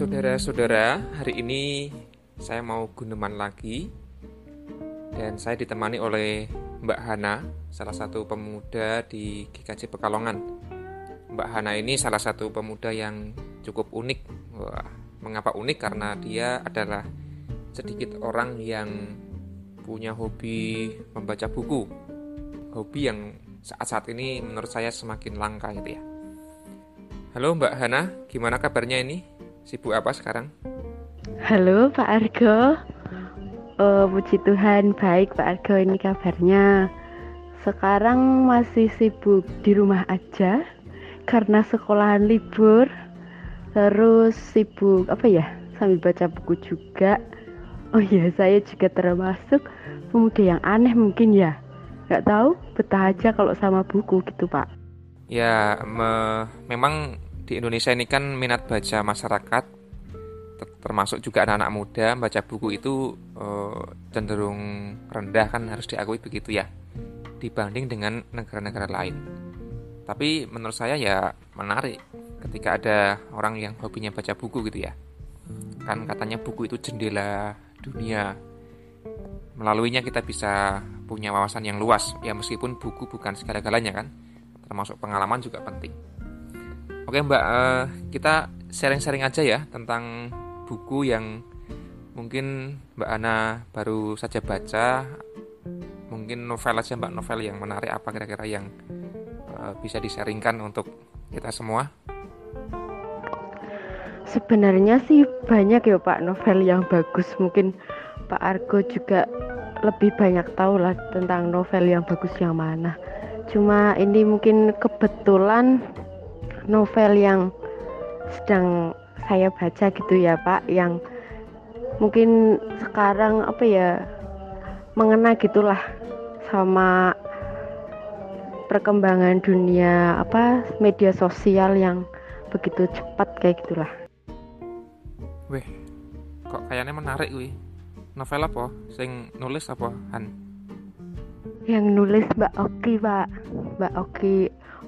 Saudara-saudara, hari ini saya mau guneman lagi dan saya ditemani oleh Mbak Hana, salah satu pemuda di GKJ Pekalongan. Mbak Hana ini salah satu pemuda yang cukup unik. Wah, mengapa unik? Karena dia adalah sedikit orang yang punya hobi membaca buku. Hobi yang saat-saat ini menurut saya semakin langka gitu ya. Halo Mbak Hana, gimana kabarnya ini? Sibuk apa sekarang? Halo Pak Argo. Oh, puji Tuhan, baik Pak Argo ini kabarnya. Sekarang masih sibuk di rumah aja karena sekolahan libur. Terus sibuk apa ya? Sambil baca buku juga. Oh iya, saya juga termasuk pemuda yang aneh mungkin ya. Gak tahu, betah aja kalau sama buku gitu Pak. Ya, me memang di Indonesia ini kan minat baca masyarakat termasuk juga anak-anak muda baca buku itu uh, cenderung rendah kan harus diakui begitu ya dibanding dengan negara-negara lain. Tapi menurut saya ya menarik ketika ada orang yang hobinya baca buku gitu ya. Kan katanya buku itu jendela dunia. Melaluinya kita bisa punya wawasan yang luas ya meskipun buku bukan segala-galanya kan. Termasuk pengalaman juga penting. Oke Mbak, uh, kita sharing-sharing aja ya tentang buku yang mungkin Mbak Ana baru saja baca. Mungkin novel aja Mbak, novel yang menarik apa kira-kira yang uh, bisa disaringkan untuk kita semua? Sebenarnya sih banyak ya Pak novel yang bagus. Mungkin Pak Argo juga lebih banyak tahu lah tentang novel yang bagus yang mana. Cuma ini mungkin kebetulan novel yang sedang saya baca gitu ya Pak yang mungkin sekarang apa ya mengena gitulah sama perkembangan dunia apa media sosial yang begitu cepat kayak gitulah. Weh, kok kayaknya menarik wih. Novel apa? Sing nulis apa, Han? Yang nulis Mbak Oki, Pak. Mbak Oki,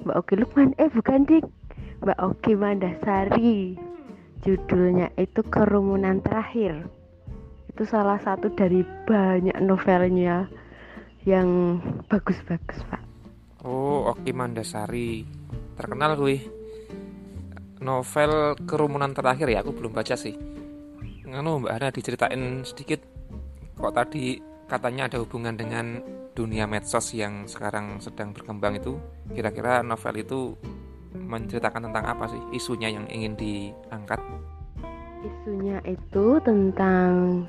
Mbak Oki Lukman. Eh, bukan, Dik. Mbak Oki Mandasari. Judulnya itu Kerumunan Terakhir. Itu salah satu dari banyak novelnya yang bagus-bagus pak. Oh Oki Mandasari. Terkenal gue novel Kerumunan Terakhir ya aku belum baca sih. Nganu Mbak Ana diceritain sedikit. Kok tadi katanya ada hubungan dengan dunia medsos yang sekarang sedang berkembang itu? Kira-kira novel itu menceritakan tentang apa sih isunya yang ingin diangkat? Isunya itu tentang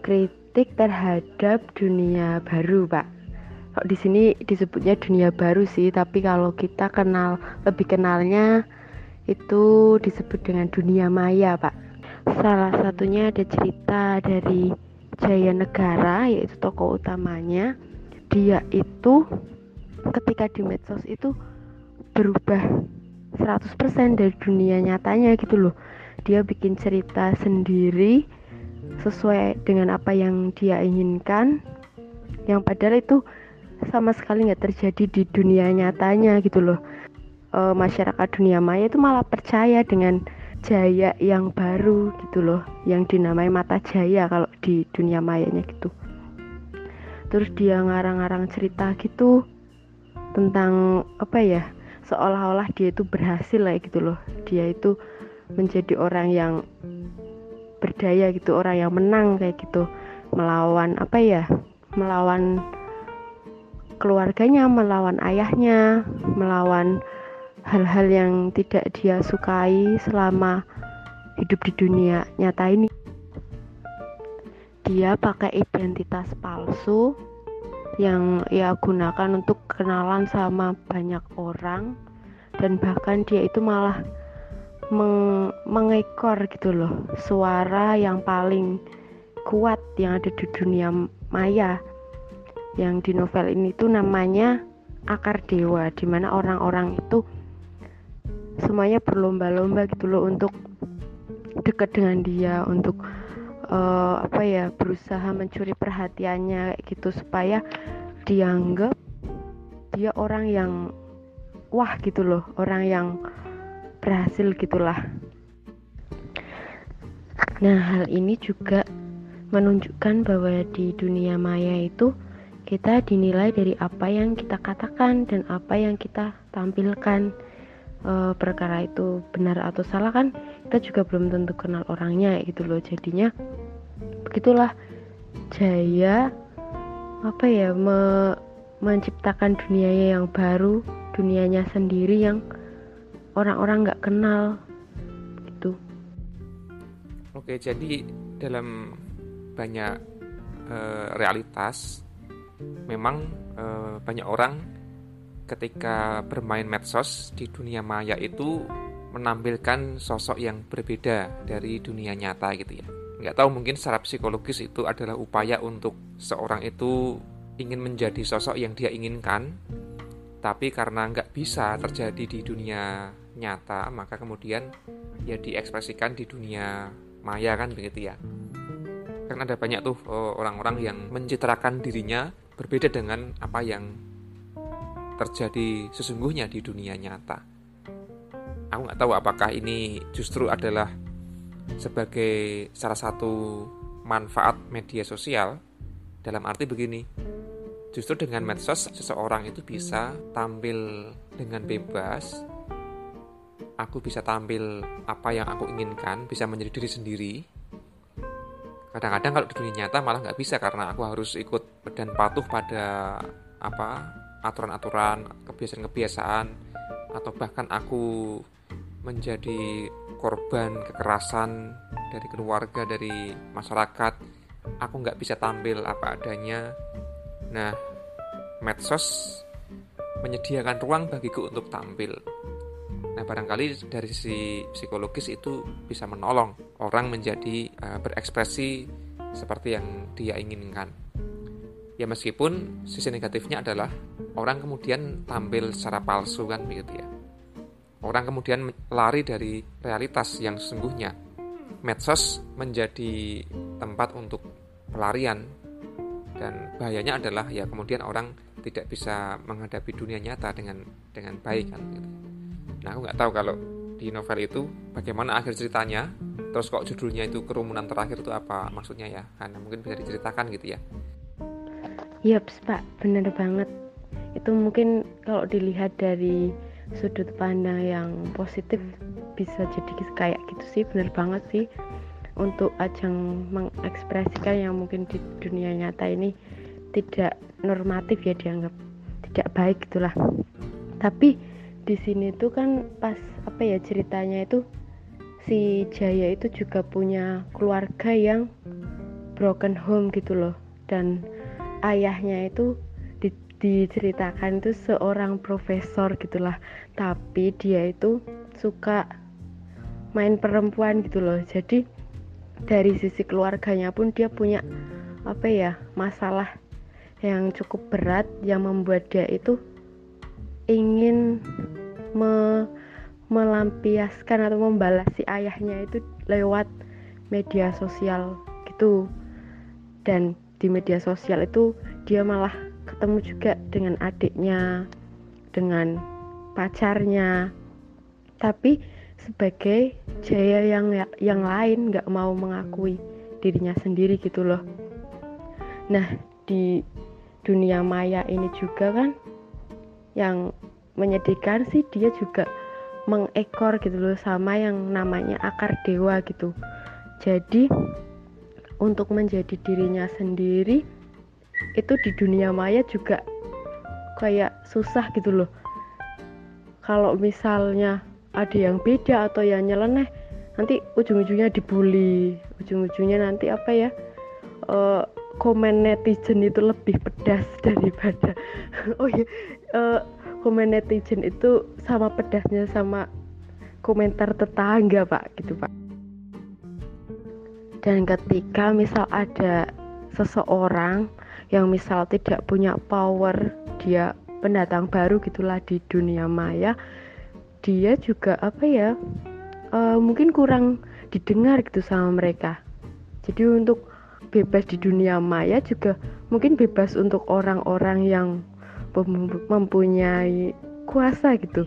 kritik terhadap dunia baru, Pak. Kok di sini disebutnya dunia baru sih, tapi kalau kita kenal lebih kenalnya itu disebut dengan dunia maya, Pak. Salah satunya ada cerita dari Jaya Negara yaitu tokoh utamanya. Dia itu ketika di medsos itu berubah 100% dari dunia nyatanya gitu loh. Dia bikin cerita sendiri sesuai dengan apa yang dia inginkan yang padahal itu sama sekali nggak terjadi di dunia nyatanya gitu loh. E, masyarakat dunia maya itu malah percaya dengan jaya yang baru gitu loh yang dinamai mata jaya kalau di dunia mayanya gitu. Terus dia ngarang-ngarang cerita gitu tentang apa ya seolah-olah dia itu berhasil lah gitu loh. Dia itu menjadi orang yang berdaya gitu orang yang menang kayak gitu. Melawan apa ya? Melawan keluarganya melawan ayahnya melawan hal-hal yang tidak dia sukai selama hidup di dunia nyata ini. Dia pakai identitas palsu yang ia gunakan untuk kenalan sama banyak orang dan bahkan dia itu malah meng mengekor gitu loh suara yang paling kuat yang ada di dunia maya. Yang di novel ini tuh namanya akar dewa di mana orang-orang itu semuanya berlomba-lomba gitu loh untuk dekat dengan dia untuk uh, apa ya berusaha mencuri perhatiannya gitu supaya dianggap dia orang yang wah gitu loh orang yang berhasil gitulah Nah, hal ini juga menunjukkan bahwa di dunia maya itu kita dinilai dari apa yang kita katakan dan apa yang kita tampilkan. E, perkara itu benar atau salah kan kita juga belum tentu kenal orangnya gitu loh. Jadinya begitulah Jaya apa ya me, menciptakan dunianya yang baru, dunianya sendiri yang orang-orang nggak kenal gitu. Oke, jadi dalam banyak uh, realitas memang uh, banyak orang ketika bermain medsos di dunia maya itu menampilkan sosok yang berbeda dari dunia nyata gitu ya nggak tahu mungkin secara psikologis itu adalah upaya untuk seorang itu ingin menjadi sosok yang dia inginkan tapi karena nggak bisa terjadi di dunia nyata maka kemudian ya diekspresikan di dunia maya kan begitu ya kan ada banyak tuh eh, orang-orang yang mencitrakan dirinya berbeda dengan apa yang terjadi sesungguhnya di dunia nyata. Aku nggak tahu apakah ini justru adalah sebagai salah satu manfaat media sosial dalam arti begini. Justru dengan medsos seseorang itu bisa tampil dengan bebas. Aku bisa tampil apa yang aku inginkan, bisa menjadi diri sendiri kadang-kadang kalau di dunia nyata malah nggak bisa karena aku harus ikut dan patuh pada apa aturan-aturan kebiasaan-kebiasaan atau bahkan aku menjadi korban kekerasan dari keluarga dari masyarakat aku nggak bisa tampil apa adanya nah medsos menyediakan ruang bagiku untuk tampil Nah, barangkali dari sisi psikologis itu bisa menolong orang menjadi uh, berekspresi seperti yang dia inginkan. Ya meskipun sisi negatifnya adalah orang kemudian tampil secara palsu kan begitu ya. Orang kemudian lari dari realitas yang sesungguhnya. Medsos menjadi tempat untuk pelarian dan bahayanya adalah ya kemudian orang tidak bisa menghadapi dunia nyata dengan dengan baik kan gitu. Nah aku nggak tahu kalau di novel itu bagaimana akhir ceritanya terus kok judulnya itu kerumunan terakhir itu apa maksudnya ya karena mungkin bisa diceritakan gitu ya Yaps pak bener banget itu mungkin kalau dilihat dari sudut pandang yang positif bisa jadi kayak gitu sih bener banget sih. Untuk ajang mengekspresikan yang mungkin di dunia nyata ini tidak normatif ya dianggap tidak baik gitulah. Tapi di sini tuh kan pas apa ya ceritanya itu si Jaya itu juga punya keluarga yang broken home gitu loh. Dan ayahnya itu diceritakan itu seorang profesor gitulah. Tapi dia itu suka main perempuan gitu loh. Jadi dari sisi keluarganya pun dia punya apa ya masalah yang cukup berat yang membuat dia itu ingin me melampiaskan atau membalas si ayahnya itu lewat media sosial gitu. Dan di media sosial itu dia malah ketemu juga dengan adiknya dengan pacarnya. Tapi sebagai Jaya yang yang lain nggak mau mengakui dirinya sendiri gitu loh. Nah di dunia maya ini juga kan yang menyedihkan sih dia juga mengekor gitu loh sama yang namanya akar dewa gitu. Jadi untuk menjadi dirinya sendiri itu di dunia maya juga kayak susah gitu loh. Kalau misalnya ada yang beda atau yang nyeleneh nanti ujung-ujungnya dibully ujung-ujungnya nanti apa ya uh, komen netizen itu lebih pedas daripada oh uh, komen netizen itu sama pedasnya sama komentar tetangga pak gitu pak. Dan ketika misal ada seseorang yang misal tidak punya power dia pendatang baru gitulah di dunia maya dia juga apa ya uh, mungkin kurang didengar gitu sama mereka. Jadi untuk bebas di dunia maya juga mungkin bebas untuk orang-orang yang mempunyai kuasa gitu.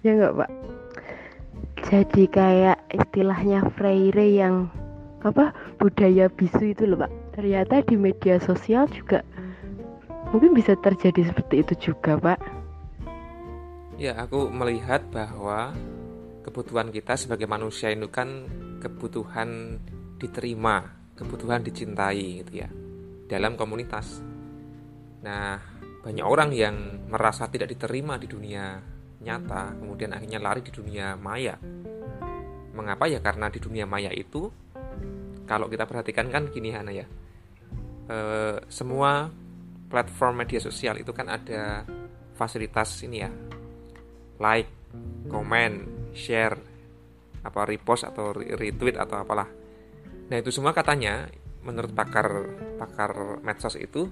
Ya nggak pak? Jadi kayak istilahnya Freire yang apa budaya bisu itu loh pak ternyata di media sosial juga mungkin bisa terjadi seperti itu juga pak. Ya aku melihat bahwa kebutuhan kita sebagai manusia itu kan kebutuhan diterima kebutuhan dicintai gitu ya dalam komunitas. Nah banyak orang yang merasa tidak diterima di dunia nyata kemudian akhirnya lari di dunia maya. Mengapa ya? Karena di dunia maya itu kalau kita perhatikan kan gini Hana ya e, semua platform media sosial itu kan ada fasilitas ini ya. Like comment share apa repost atau retweet atau apalah. Nah itu semua katanya menurut pakar pakar medsos itu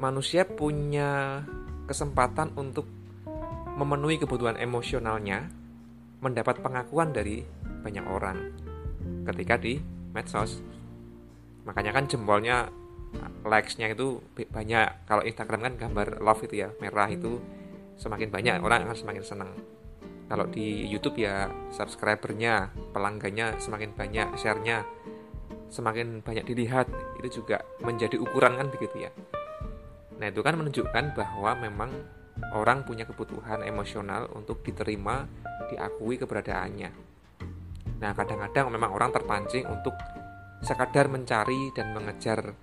manusia punya kesempatan untuk memenuhi kebutuhan emosionalnya mendapat pengakuan dari banyak orang ketika di medsos. Makanya kan jempolnya likes-nya itu banyak. Kalau Instagram kan gambar love itu ya merah itu semakin banyak orang akan semakin senang. Kalau di YouTube ya subscribernya pelanggannya semakin banyak share-nya semakin banyak dilihat. Itu juga menjadi ukuran kan begitu ya. Nah itu kan menunjukkan bahwa memang orang punya kebutuhan emosional untuk diterima diakui keberadaannya. Nah, kadang-kadang memang orang terpancing untuk sekadar mencari dan mengejar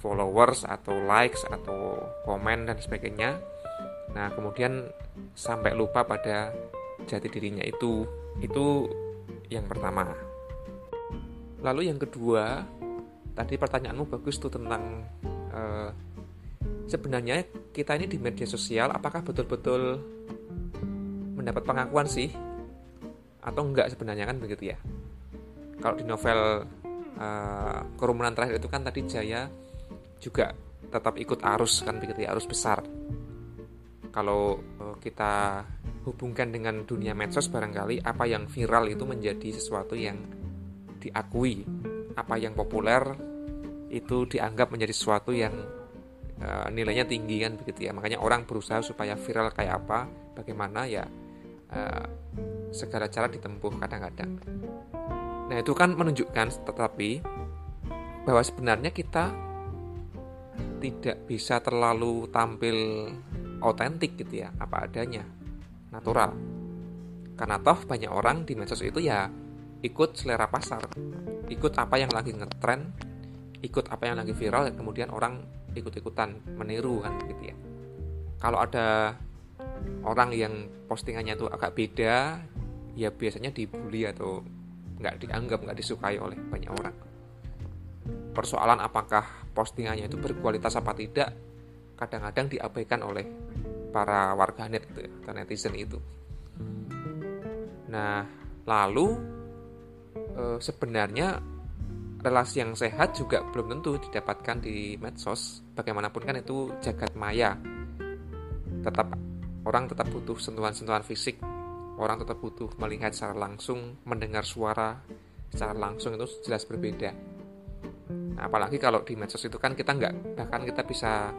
followers atau likes atau komen dan sebagainya. Nah, kemudian sampai lupa pada jati dirinya itu. Itu yang pertama. Lalu yang kedua, tadi pertanyaanmu bagus tuh tentang uh, sebenarnya kita ini di media sosial apakah betul-betul mendapat pengakuan sih atau enggak sebenarnya kan begitu ya kalau di novel uh, kerumunan terakhir itu kan tadi Jaya juga tetap ikut arus kan begitu ya arus besar kalau uh, kita hubungkan dengan dunia medsos barangkali apa yang viral itu menjadi sesuatu yang diakui apa yang populer itu dianggap menjadi sesuatu yang uh, nilainya tinggi kan begitu ya makanya orang berusaha supaya viral kayak apa bagaimana ya uh, segala cara ditempuh kadang-kadang. Nah, itu kan menunjukkan tetapi bahwa sebenarnya kita tidak bisa terlalu tampil otentik gitu ya, apa adanya, natural. Karena toh banyak orang di medsos itu ya ikut selera pasar, ikut apa yang lagi ngetren, ikut apa yang lagi viral kemudian orang ikut-ikutan meniru kan gitu ya. Kalau ada orang yang postingannya itu agak beda ya biasanya dibully atau nggak dianggap nggak disukai oleh banyak orang persoalan apakah postingannya itu berkualitas apa tidak kadang-kadang diabaikan oleh para warganet gitu ya, atau netizen itu nah lalu e, sebenarnya relasi yang sehat juga belum tentu didapatkan di medsos bagaimanapun kan itu jagat maya tetap orang tetap butuh sentuhan-sentuhan fisik orang tetap butuh melihat secara langsung, mendengar suara secara langsung itu jelas berbeda. Nah, apalagi kalau di medsos itu kan kita nggak, bahkan kita bisa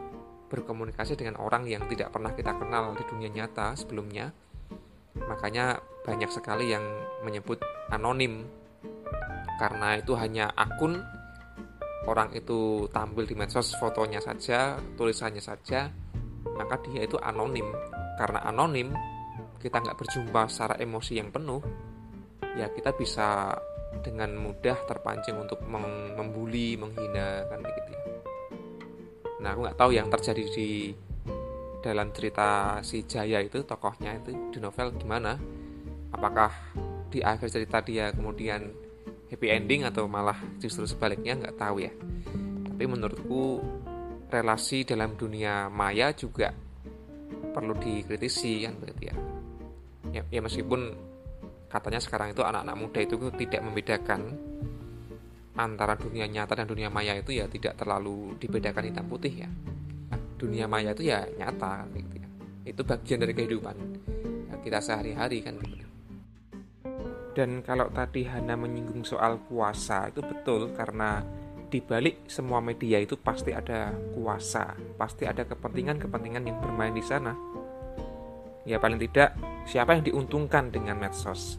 berkomunikasi dengan orang yang tidak pernah kita kenal di dunia nyata sebelumnya. Makanya banyak sekali yang menyebut anonim karena itu hanya akun orang itu tampil di medsos fotonya saja, tulisannya saja, maka dia itu anonim. Karena anonim, kita nggak berjumpa secara emosi yang penuh, ya kita bisa dengan mudah terpancing untuk membuli, menghina kan gitu ya. Nah aku nggak tahu yang terjadi di dalam cerita si Jaya itu tokohnya itu di novel gimana? Apakah di akhir cerita dia kemudian happy ending atau malah justru sebaliknya nggak tahu ya. Tapi menurutku relasi dalam dunia maya juga perlu dikritisi kan begitu ya ya, ya meskipun katanya sekarang itu anak-anak muda itu tidak membedakan antara dunia nyata dan dunia maya itu ya tidak terlalu dibedakan hitam putih ya. Dunia maya itu ya nyata gitu ya. Itu bagian dari kehidupan kita sehari-hari kan gitu. Dan kalau tadi Hana menyinggung soal kuasa itu betul karena di balik semua media itu pasti ada kuasa, pasti ada kepentingan-kepentingan yang bermain di sana. Ya paling tidak siapa yang diuntungkan dengan medsos?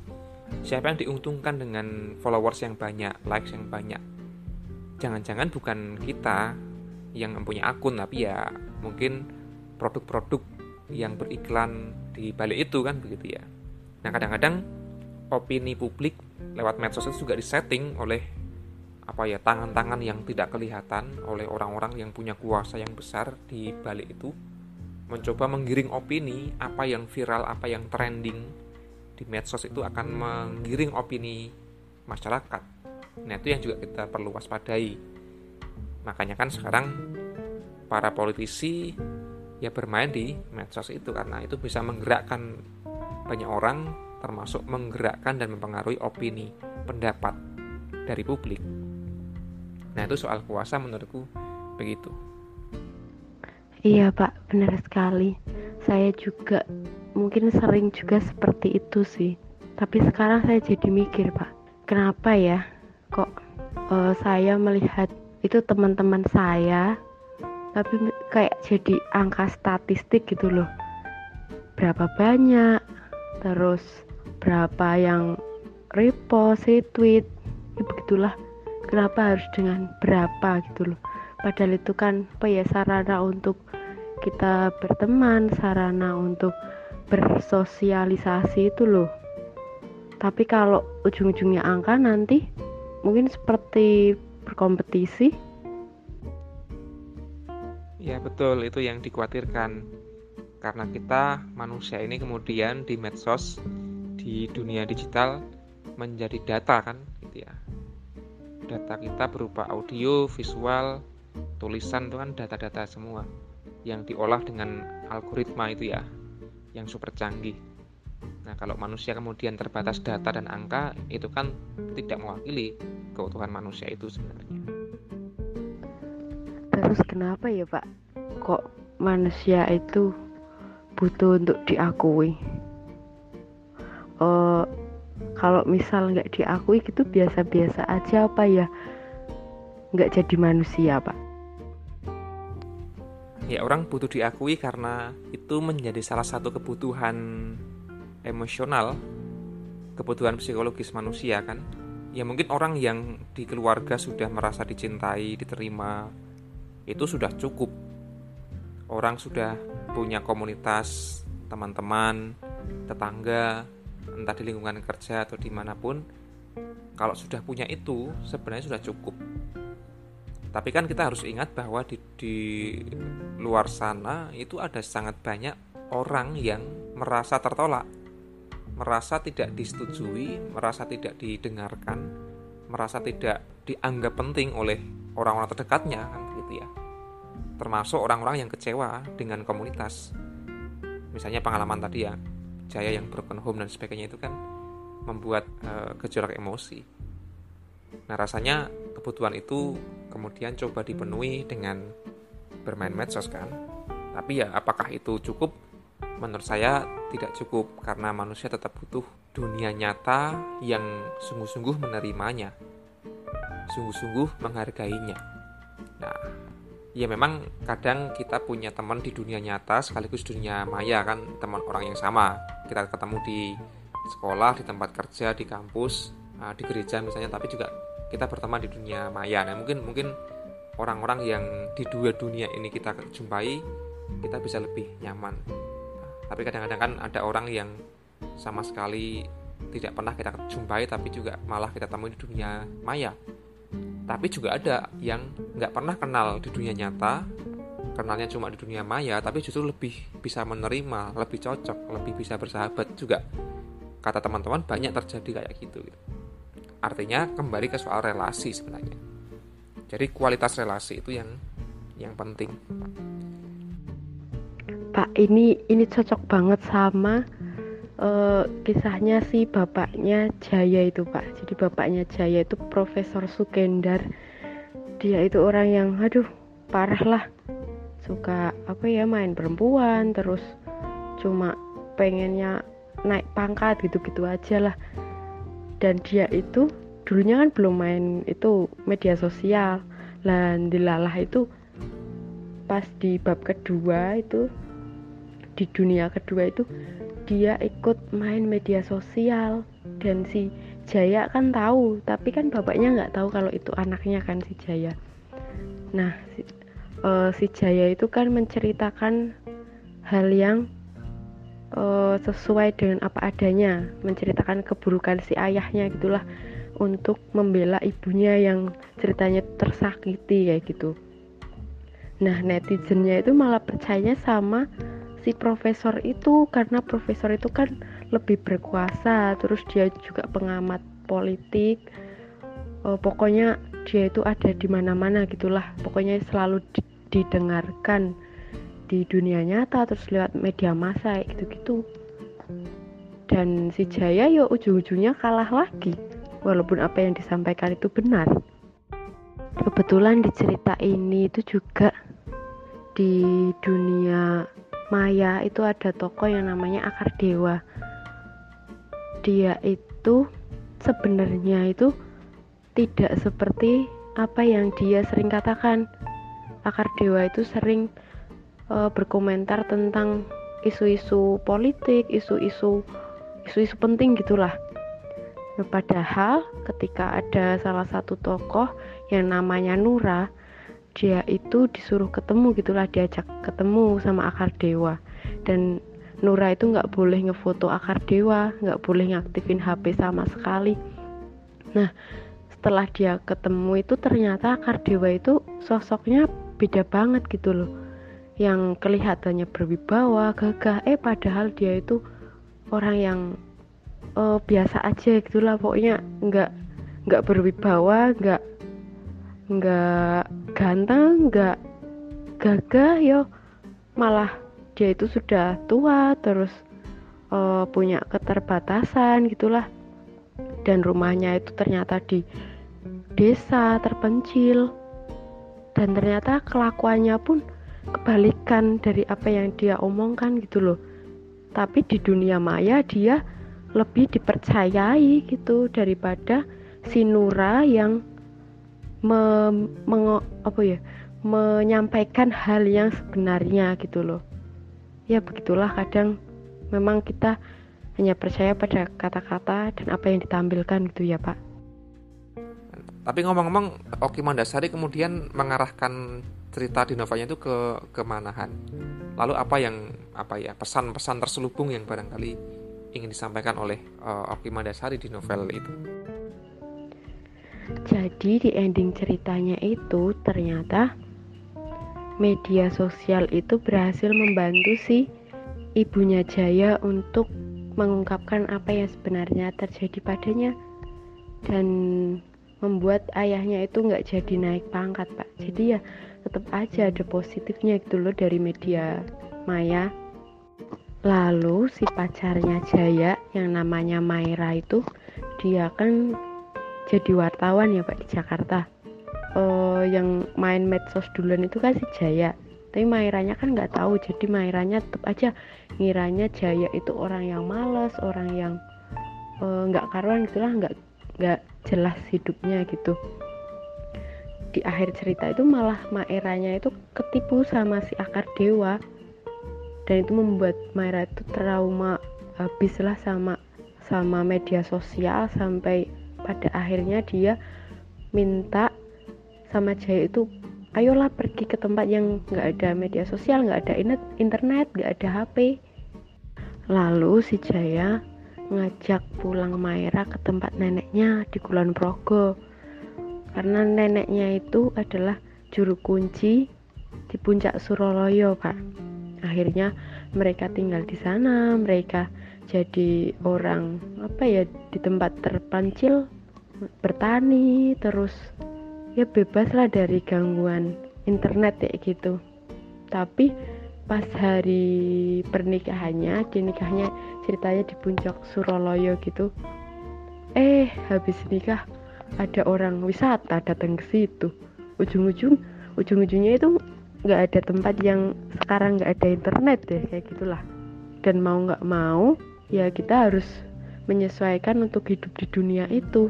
Siapa yang diuntungkan dengan followers yang banyak likes yang banyak? Jangan-jangan bukan kita yang mempunyai akun tapi ya mungkin produk-produk yang beriklan di balik itu kan begitu ya. Nah kadang-kadang opini publik lewat medsos itu juga disetting oleh apa ya tangan-tangan yang tidak kelihatan oleh orang-orang yang punya kuasa yang besar di balik itu mencoba menggiring opini apa yang viral apa yang trending di medsos itu akan menggiring opini masyarakat. Nah itu yang juga kita perlu waspadai. Makanya kan sekarang para politisi ya bermain di medsos itu karena itu bisa menggerakkan banyak orang termasuk menggerakkan dan mempengaruhi opini pendapat dari publik. Nah itu soal kuasa menurutku begitu. Iya Pak, benar sekali. Saya juga mungkin sering juga seperti itu sih. Tapi sekarang saya jadi mikir Pak, kenapa ya kok uh, saya melihat itu teman-teman saya tapi kayak jadi angka statistik gitu loh berapa banyak terus berapa yang repost retweet ya begitulah kenapa harus dengan berapa gitu loh padahal itu kan apa ya sarana untuk kita berteman sarana untuk bersosialisasi itu loh. Tapi kalau ujung-ujungnya angka nanti mungkin seperti berkompetisi. Ya betul. Itu yang dikhawatirkan. Karena kita manusia ini kemudian di medsos di dunia digital menjadi data kan gitu ya. Data kita berupa audio, visual, tulisan itu kan data-data semua yang diolah dengan algoritma itu ya yang super canggih. Nah, kalau manusia kemudian terbatas data dan angka, itu kan tidak mewakili keutuhan manusia itu sebenarnya. Terus kenapa ya, Pak? Kok manusia itu butuh untuk diakui? Uh, kalau misal nggak diakui gitu biasa-biasa aja apa ya nggak jadi manusia pak ya orang butuh diakui karena itu menjadi salah satu kebutuhan emosional kebutuhan psikologis manusia kan? Ya mungkin orang yang di keluarga sudah merasa dicintai diterima itu sudah cukup. Orang sudah punya komunitas teman-teman tetangga entah di lingkungan kerja atau di mana pun kalau sudah punya itu sebenarnya sudah cukup tapi kan kita harus ingat bahwa di, di luar sana itu ada sangat banyak orang yang merasa tertolak merasa tidak disetujui merasa tidak didengarkan merasa tidak dianggap penting oleh orang-orang terdekatnya kan gitu ya termasuk orang-orang yang kecewa dengan komunitas misalnya pengalaman tadi ya jaya yang broken home dan sebagainya itu kan membuat uh, gejolak emosi. Nah rasanya kebutuhan itu kemudian coba dipenuhi dengan bermain medsos kan. Tapi ya apakah itu cukup? Menurut saya tidak cukup karena manusia tetap butuh dunia nyata yang sungguh-sungguh menerimanya, sungguh-sungguh menghargainya. Nah, ya memang kadang kita punya teman di dunia nyata sekaligus dunia maya kan teman orang yang sama kita ketemu di sekolah di tempat kerja di kampus ah, di gereja misalnya tapi juga kita berteman di dunia maya. Nah mungkin mungkin orang-orang yang di dua dunia ini kita jumpai kita bisa lebih nyaman. Tapi kadang-kadang kan ada orang yang sama sekali tidak pernah kita jumpai tapi juga malah kita temui di dunia maya. Tapi juga ada yang nggak pernah kenal di dunia nyata kenalnya cuma di dunia maya tapi justru lebih bisa menerima lebih cocok lebih bisa bersahabat juga. Kata teman-teman banyak terjadi kayak gitu artinya kembali ke soal relasi sebenarnya. Jadi kualitas relasi itu yang yang penting. Pak ini ini cocok banget sama uh, kisahnya si bapaknya Jaya itu pak. Jadi bapaknya Jaya itu Profesor Sukendar. Dia itu orang yang aduh parah lah. Suka apa ya main perempuan terus cuma pengennya naik pangkat gitu-gitu aja lah dan dia itu dulunya kan belum main itu media sosial. Dan dilalah itu pas di bab kedua itu di dunia kedua itu dia ikut main media sosial. Dan si Jaya kan tahu tapi kan bapaknya nggak tahu kalau itu anaknya kan si Jaya. Nah si, uh, si Jaya itu kan menceritakan hal yang uh, sesuai dengan apa adanya menceritakan keburukan si ayahnya gitulah untuk membela ibunya yang ceritanya tersakiti kayak gitu. Nah netizennya itu malah percaya sama si profesor itu karena profesor itu kan lebih berkuasa terus dia juga pengamat politik. Uh, pokoknya dia itu ada di mana-mana gitulah pokoknya selalu didengarkan di dunia nyata terus lewat media massa gitu-gitu dan si Jaya yo ujung-ujungnya kalah lagi walaupun apa yang disampaikan itu benar kebetulan di cerita ini itu juga di dunia Maya itu ada tokoh yang namanya Akar Dewa. Dia itu sebenarnya itu tidak seperti apa yang dia sering katakan. Akar Dewa itu sering uh, berkomentar tentang isu-isu politik, isu-isu isu-isu penting gitulah. Nah, padahal ketika ada salah satu tokoh yang namanya Nura, dia itu disuruh ketemu gitulah diajak ketemu sama akar dewa. Dan Nura itu nggak boleh ngefoto akar dewa nggak boleh ngaktifin HP sama sekali. Nah setelah dia ketemu itu ternyata akar dewa itu sosoknya beda banget gitu loh yang kelihatannya berwibawa gagah eh padahal dia itu orang yang uh, biasa aja gitulah. Pokoknya nggak nggak berwibawa nggak nggak ganteng nggak gagah yo. Malah dia itu sudah tua terus uh, punya keterbatasan gitulah. Dan rumahnya itu ternyata di desa terpencil. Dan ternyata kelakuannya pun kebalikan dari apa yang dia omongkan gitu loh. Tapi di dunia maya dia lebih dipercayai gitu daripada si Nura yang me, menge, apa ya menyampaikan hal yang sebenarnya gitu loh. Ya begitulah kadang memang kita hanya percaya pada kata-kata dan apa yang ditampilkan gitu ya pak. Tapi ngomong-ngomong Oki Mandasari kemudian mengarahkan cerita di novelnya itu ke kemanahan? Lalu apa yang apa ya pesan-pesan terselubung yang barangkali ingin disampaikan oleh uh, Oki Mandasari di novel itu? Jadi di ending ceritanya itu ternyata media sosial itu berhasil membantu si ibunya Jaya untuk mengungkapkan apa yang sebenarnya terjadi padanya dan membuat ayahnya itu nggak jadi naik pangkat pak. Jadi ya tetap aja ada positifnya gitu loh dari media maya. Lalu si pacarnya Jaya yang namanya Maira itu dia kan jadi wartawan ya Pak di Jakarta. Uh, yang main medsos duluan itu kan si Jaya. Tapi Mairanya kan nggak tahu jadi Mairanya tetap aja ngiranya Jaya itu orang yang malas orang yang eh, nggak uh, karuan gitulah nggak nggak jelas hidupnya gitu di akhir cerita itu malah Mairanya itu ketipu sama si akar dewa. Dan itu membuat Maira itu trauma habislah sama sama media sosial sampai pada akhirnya dia minta sama Jaya itu ayolah pergi ke tempat yang nggak ada media sosial nggak ada internet nggak ada HP lalu si Jaya ngajak pulang Maira ke tempat neneknya di Kulon Progo karena neneknya itu adalah juru kunci di puncak Suroloyo pak. Akhirnya mereka tinggal di sana mereka jadi orang apa ya di tempat terpencil bertani terus ya bebas lah dari gangguan internet ya gitu. Tapi pas hari pernikahannya di nikahnya ceritanya di puncak Suroloyo gitu eh habis nikah ada orang wisata datang ke situ. Ujung-ujung ujung-ujungnya itu nggak ada tempat yang sekarang nggak ada internet deh kayak gitulah. Dan mau nggak mau ya kita harus menyesuaikan untuk hidup di dunia itu.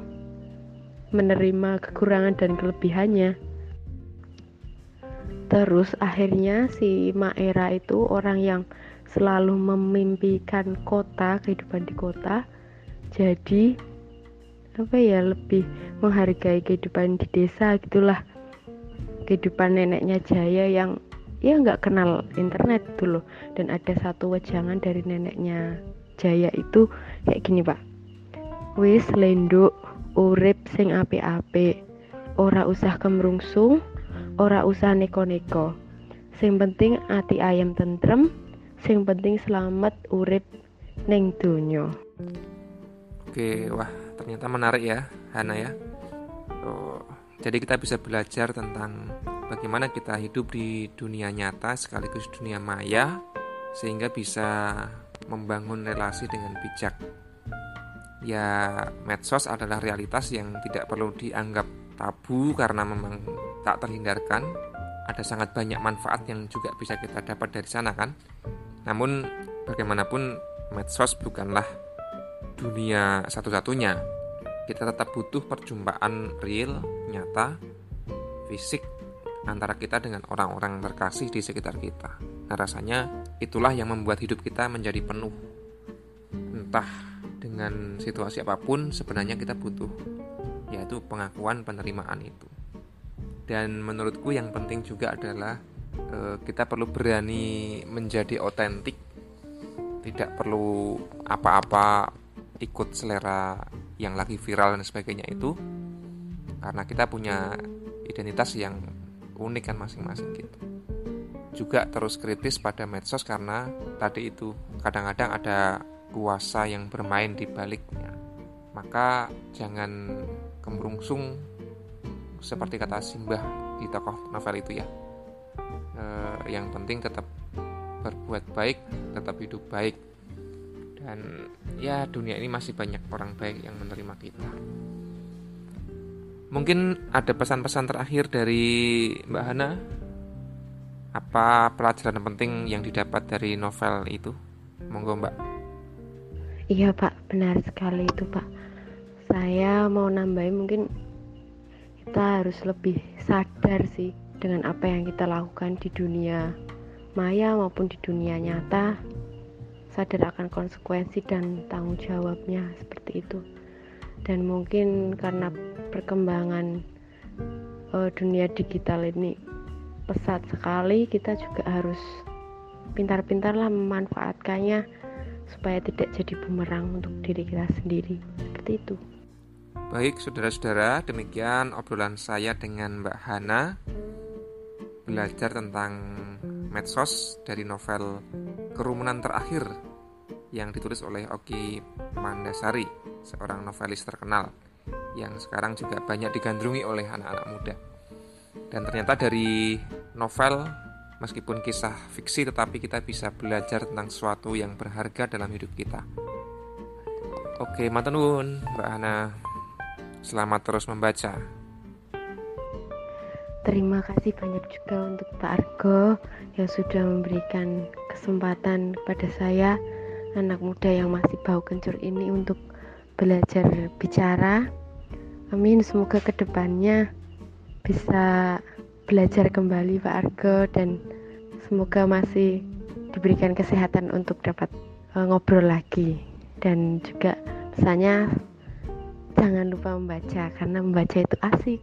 Menerima kekurangan dan kelebihannya. Terus akhirnya si Maera itu orang yang selalu memimpikan kota kehidupan di kota jadi apa ya lebih menghargai kehidupan di desa gitulah. Kehidupan neneknya Jaya yang ya nggak kenal internet dulu dan ada satu wejangan dari neneknya Jaya itu kayak gini pak. Wis lenduk urip sing ape-ape ora usah kemrungsung ora usah neko-neko. Sing penting ati ayam tentrem sing penting selamat urip neng dunyo Oke, wah ternyata menarik ya, Hana ya. Oh, jadi kita bisa belajar tentang bagaimana kita hidup di dunia nyata sekaligus dunia maya, sehingga bisa membangun relasi dengan bijak. Ya, medsos adalah realitas yang tidak perlu dianggap tabu karena memang tak terhindarkan. Ada sangat banyak manfaat yang juga bisa kita dapat dari sana kan. Namun bagaimanapun medsos bukanlah dunia satu-satunya. Kita tetap butuh perjumpaan real, nyata, fisik antara kita dengan orang-orang terkasih di sekitar kita. Nah, rasanya itulah yang membuat hidup kita menjadi penuh. Entah dengan situasi apa pun, sebenarnya kita butuh yaitu pengakuan penerimaan itu. Dan menurutku yang penting juga adalah eh, kita perlu berani menjadi otentik. Tidak perlu apa-apa ikut selera yang lagi viral dan sebagainya itu karena kita punya identitas yang unik kan masing-masing gitu. Juga terus kritis pada medsos karena tadi itu kadang-kadang ada kuasa yang bermain di baliknya. Maka jangan kemurungsung seperti kata Simbah di tokoh novel itu ya. E, yang penting tetap berbuat baik tetap hidup baik dan ya dunia ini masih banyak orang baik yang menerima kita. Mungkin ada pesan-pesan terakhir dari Mbak Hana? Apa pelajaran penting yang didapat dari novel itu? Monggo Mbak. Iya Pak. Benar sekali itu Pak. Saya mau nambahin mungkin kita harus lebih sadar sih dengan apa yang kita lakukan di dunia maya maupun di dunia nyata sadar akan konsekuensi dan tanggung jawabnya seperti itu. Dan mungkin karena perkembangan uh, dunia digital ini pesat sekali kita juga harus pintar-pintarlah memanfaatkannya supaya tidak jadi bumerang untuk diri kita sendiri. Seperti itu. Baik saudara-saudara demikian obrolan saya dengan Mbak Hana. Belajar tentang medsos dari novel Kerumunan Terakhir yang ditulis oleh Oki Mandasari, seorang novelis terkenal yang sekarang juga banyak digandrungi oleh anak-anak muda. Dan ternyata dari novel meskipun kisah fiksi tetapi kita bisa belajar tentang sesuatu yang berharga dalam hidup kita. Oke, matenun Mbak Ana. Selamat terus membaca. Terima kasih banyak juga untuk Pak Argo yang sudah memberikan kesempatan kepada saya anak muda yang masih bau kencur ini untuk belajar bicara. Amin, semoga ke depannya bisa belajar kembali Pak Argo dan semoga masih diberikan kesehatan untuk dapat uh, ngobrol lagi dan juga pesannya jangan lupa membaca karena membaca itu asik.